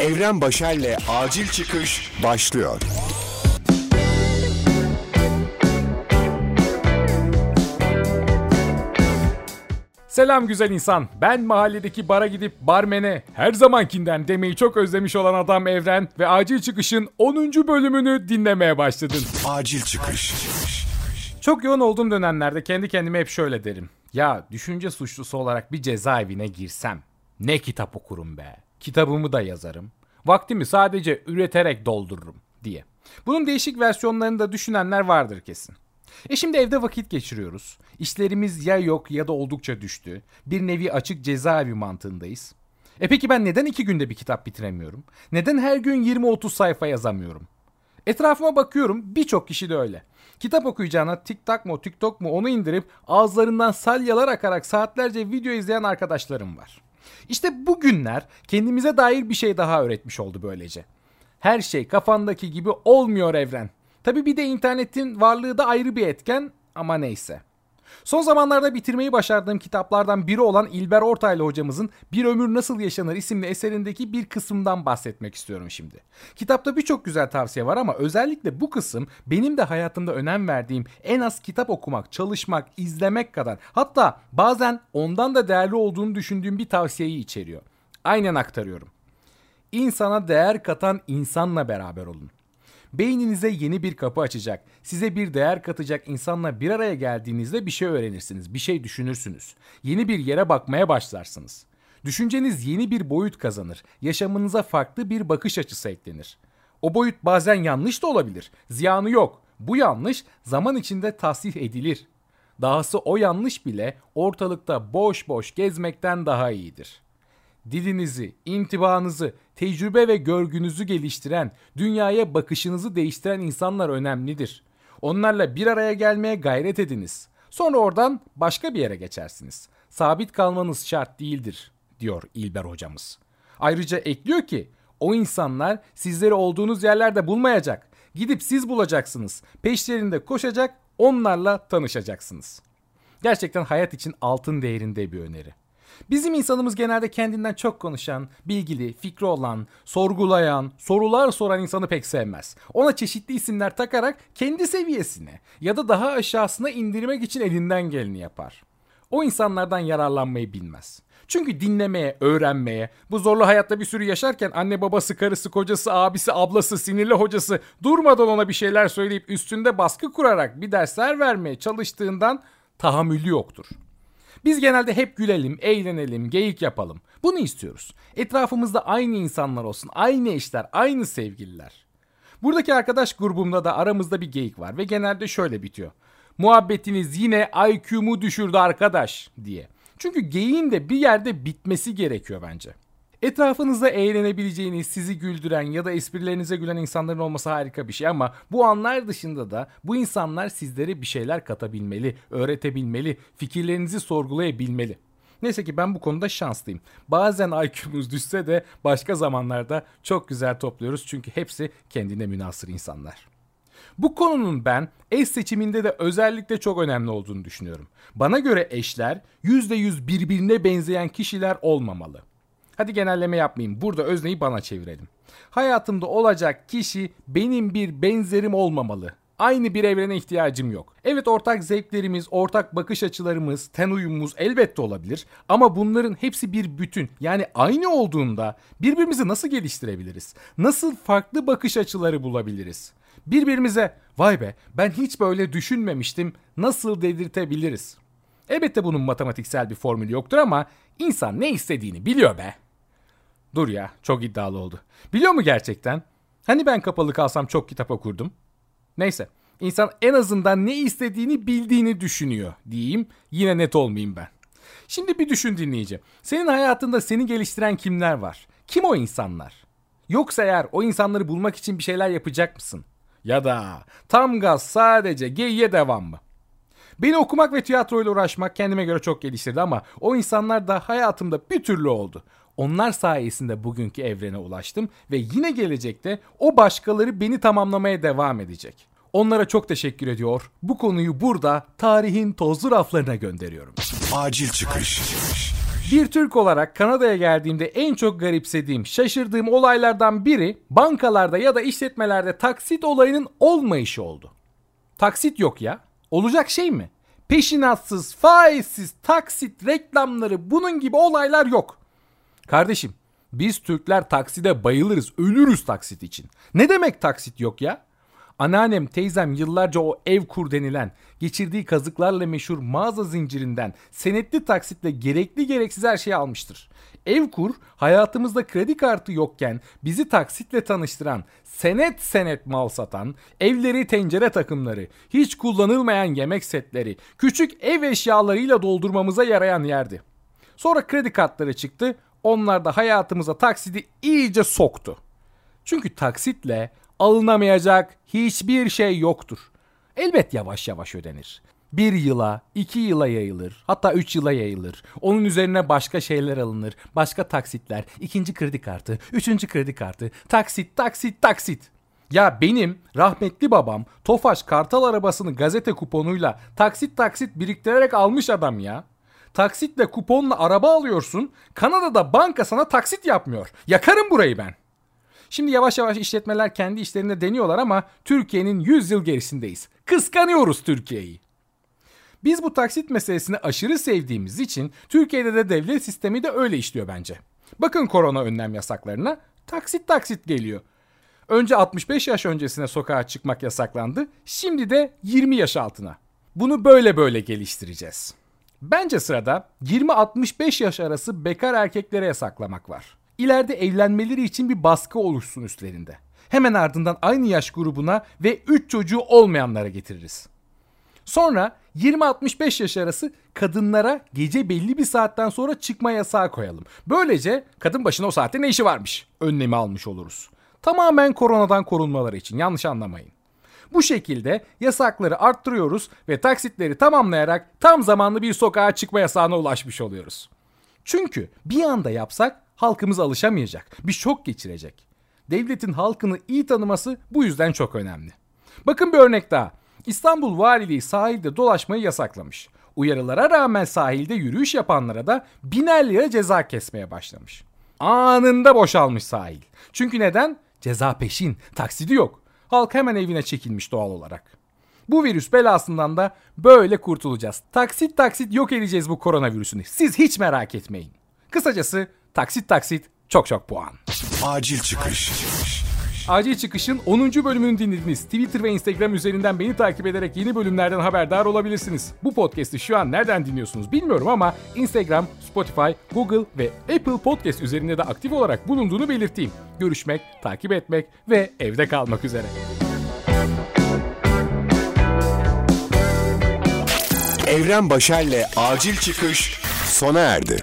Evren Başer'le Acil Çıkış başlıyor. Selam güzel insan. Ben mahalledeki bara gidip barmene her zamankinden demeyi çok özlemiş olan adam Evren ve Acil Çıkış'ın 10. bölümünü dinlemeye başladın. Acil Çıkış. Çok yoğun olduğum dönemlerde kendi kendime hep şöyle derim. Ya düşünce suçlusu olarak bir cezaevine girsem ne kitap okurum be. Kitabımı da yazarım. Vaktimi sadece üreterek doldururum diye. Bunun değişik versiyonlarını da düşünenler vardır kesin. E şimdi evde vakit geçiriyoruz. İşlerimiz ya yok ya da oldukça düştü. Bir nevi açık cezaevi mantığındayız. E peki ben neden iki günde bir kitap bitiremiyorum? Neden her gün 20-30 sayfa yazamıyorum? Etrafıma bakıyorum birçok kişi de öyle. Kitap okuyacağına TikTok mu TikTok mu onu indirip ağızlarından salyalar akarak saatlerce video izleyen arkadaşlarım var. İşte bugünler kendimize dair bir şey daha öğretmiş oldu böylece. Her şey kafandaki gibi olmuyor evren. Tabi bir de internetin varlığı da ayrı bir etken ama neyse. Son zamanlarda bitirmeyi başardığım kitaplardan biri olan İlber Ortaylı hocamızın Bir Ömür Nasıl Yaşanır isimli eserindeki bir kısımdan bahsetmek istiyorum şimdi. Kitapta birçok güzel tavsiye var ama özellikle bu kısım benim de hayatımda önem verdiğim en az kitap okumak, çalışmak, izlemek kadar hatta bazen ondan da değerli olduğunu düşündüğüm bir tavsiyeyi içeriyor. Aynen aktarıyorum. İnsana değer katan insanla beraber olun. Beyninize yeni bir kapı açacak, size bir değer katacak insanla bir araya geldiğinizde bir şey öğrenirsiniz, bir şey düşünürsünüz. Yeni bir yere bakmaya başlarsınız. Düşünceniz yeni bir boyut kazanır, yaşamınıza farklı bir bakış açısı eklenir. O boyut bazen yanlış da olabilir, ziyanı yok. Bu yanlış zaman içinde tasih edilir. Dahası o yanlış bile ortalıkta boş boş gezmekten daha iyidir.'' Dilinizi, intibanızı, tecrübe ve görgünüzü geliştiren, dünyaya bakışınızı değiştiren insanlar önemlidir. Onlarla bir araya gelmeye gayret ediniz. Sonra oradan başka bir yere geçersiniz. Sabit kalmanız şart değildir, diyor İlber hocamız. Ayrıca ekliyor ki, o insanlar sizleri olduğunuz yerlerde bulmayacak. Gidip siz bulacaksınız. Peşlerinde koşacak, onlarla tanışacaksınız. Gerçekten hayat için altın değerinde bir öneri. Bizim insanımız genelde kendinden çok konuşan, bilgili, fikri olan, sorgulayan, sorular soran insanı pek sevmez. Ona çeşitli isimler takarak kendi seviyesine ya da daha aşağısına indirmek için elinden geleni yapar. O insanlardan yararlanmayı bilmez. Çünkü dinlemeye, öğrenmeye, bu zorlu hayatta bir sürü yaşarken anne babası, karısı, kocası, abisi, ablası, sinirli hocası durmadan ona bir şeyler söyleyip üstünde baskı kurarak bir dersler vermeye çalıştığından tahammülü yoktur. Biz genelde hep gülelim, eğlenelim, geyik yapalım. Bunu istiyoruz. Etrafımızda aynı insanlar olsun, aynı eşler, aynı sevgililer. Buradaki arkadaş grubumda da aramızda bir geyik var ve genelde şöyle bitiyor. Muhabbetiniz yine IQ'mu düşürdü arkadaş diye. Çünkü geyiğin de bir yerde bitmesi gerekiyor bence. Etrafınızda eğlenebileceğiniz, sizi güldüren ya da esprilerinize gülen insanların olması harika bir şey ama bu anlar dışında da bu insanlar sizlere bir şeyler katabilmeli, öğretebilmeli, fikirlerinizi sorgulayabilmeli. Neyse ki ben bu konuda şanslıyım. Bazen IQ'muz düşse de başka zamanlarda çok güzel topluyoruz çünkü hepsi kendine münasır insanlar. Bu konunun ben eş seçiminde de özellikle çok önemli olduğunu düşünüyorum. Bana göre eşler %100 birbirine benzeyen kişiler olmamalı. Hadi genelleme yapmayayım. Burada özneyi bana çevirelim. Hayatımda olacak kişi benim bir benzerim olmamalı. Aynı bir evrene ihtiyacım yok. Evet ortak zevklerimiz, ortak bakış açılarımız, ten uyumumuz elbette olabilir. Ama bunların hepsi bir bütün. Yani aynı olduğunda birbirimizi nasıl geliştirebiliriz? Nasıl farklı bakış açıları bulabiliriz? Birbirimize vay be ben hiç böyle düşünmemiştim nasıl dedirtebiliriz? Elbette bunun matematiksel bir formülü yoktur ama insan ne istediğini biliyor be. Dur ya çok iddialı oldu. Biliyor mu gerçekten? Hani ben kapalı kalsam çok kitap okurdum. Neyse insan en azından ne istediğini bildiğini düşünüyor diyeyim yine net olmayayım ben. Şimdi bir düşün dinleyici. Senin hayatında seni geliştiren kimler var? Kim o insanlar? Yoksa eğer o insanları bulmak için bir şeyler yapacak mısın? Ya da tam gaz sadece geyiğe devam mı? Beni okumak ve tiyatroyla uğraşmak kendime göre çok geliştirdi ama o insanlar da hayatımda bir türlü oldu. Onlar sayesinde bugünkü evrene ulaştım ve yine gelecekte o başkaları beni tamamlamaya devam edecek. Onlara çok teşekkür ediyor. Bu konuyu burada tarihin tozlu raflarına gönderiyorum. Acil çıkış. Bir Türk olarak Kanada'ya geldiğimde en çok garipsediğim, şaşırdığım olaylardan biri bankalarda ya da işletmelerde taksit olayının olmayışı oldu. Taksit yok ya. Olacak şey mi? Peşinatsız, faizsiz, taksit, reklamları bunun gibi olaylar yok. Kardeşim biz Türkler takside bayılırız, ölürüz taksit için. Ne demek taksit yok ya? Anneannem, teyzem yıllarca o ev kur denilen, geçirdiği kazıklarla meşhur mağaza zincirinden senetli taksitle gerekli gereksiz her şeyi almıştır. Evkur hayatımızda kredi kartı yokken bizi taksitle tanıştıran, senet senet mal satan, evleri tencere takımları, hiç kullanılmayan yemek setleri, küçük ev eşyalarıyla doldurmamıza yarayan yerdi. Sonra kredi kartları çıktı, onlar da hayatımıza taksidi iyice soktu. Çünkü taksitle alınamayacak hiçbir şey yoktur. Elbet yavaş yavaş ödenir. Bir yıla, iki yıla yayılır. Hatta üç yıla yayılır. Onun üzerine başka şeyler alınır. Başka taksitler, ikinci kredi kartı, üçüncü kredi kartı, taksit, taksit, taksit. Ya benim rahmetli babam Tofaş Kartal arabasını gazete kuponuyla taksit taksit biriktirerek almış adam ya. Taksitle kuponla araba alıyorsun. Kanada'da banka sana taksit yapmıyor. Yakarım burayı ben. Şimdi yavaş yavaş işletmeler kendi işlerinde deniyorlar ama Türkiye'nin 100 yıl gerisindeyiz. Kıskanıyoruz Türkiye'yi. Biz bu taksit meselesini aşırı sevdiğimiz için Türkiye'de de devlet sistemi de öyle işliyor bence. Bakın korona önlem yasaklarına taksit taksit geliyor. Önce 65 yaş öncesine sokağa çıkmak yasaklandı. Şimdi de 20 yaş altına. Bunu böyle böyle geliştireceğiz. Bence sırada 20-65 yaş arası bekar erkeklere yasaklamak var. İleride evlenmeleri için bir baskı oluşsun üstlerinde. Hemen ardından aynı yaş grubuna ve 3 çocuğu olmayanlara getiririz. Sonra 20-65 yaş arası kadınlara gece belli bir saatten sonra çıkma yasağı koyalım. Böylece kadın başına o saatte ne işi varmış önlemi almış oluruz. Tamamen koronadan korunmaları için yanlış anlamayın. Bu şekilde yasakları arttırıyoruz ve taksitleri tamamlayarak tam zamanlı bir sokağa çıkma yasağına ulaşmış oluyoruz. Çünkü bir anda yapsak halkımız alışamayacak, bir şok geçirecek. Devletin halkını iyi tanıması bu yüzden çok önemli. Bakın bir örnek daha. İstanbul Valiliği sahilde dolaşmayı yasaklamış. Uyarılara rağmen sahilde yürüyüş yapanlara da biner lira ceza kesmeye başlamış. Anında boşalmış sahil. Çünkü neden? Ceza peşin, taksidi yok. Halk hemen evine çekilmiş doğal olarak. Bu virüs belasından da böyle kurtulacağız. Taksit taksit yok edeceğiz bu koronavirüsünü. Siz hiç merak etmeyin. Kısacası taksit taksit çok çok puan. Acil çıkış. Acil Çıkış'ın 10. bölümünü dinlediniz. Twitter ve Instagram üzerinden beni takip ederek yeni bölümlerden haberdar olabilirsiniz. Bu podcast'i şu an nereden dinliyorsunuz bilmiyorum ama Instagram, Spotify, Google ve Apple Podcast üzerinde de aktif olarak bulunduğunu belirteyim. Görüşmek, takip etmek ve evde kalmak üzere. Evren Başer'le Acil Çıkış sona erdi.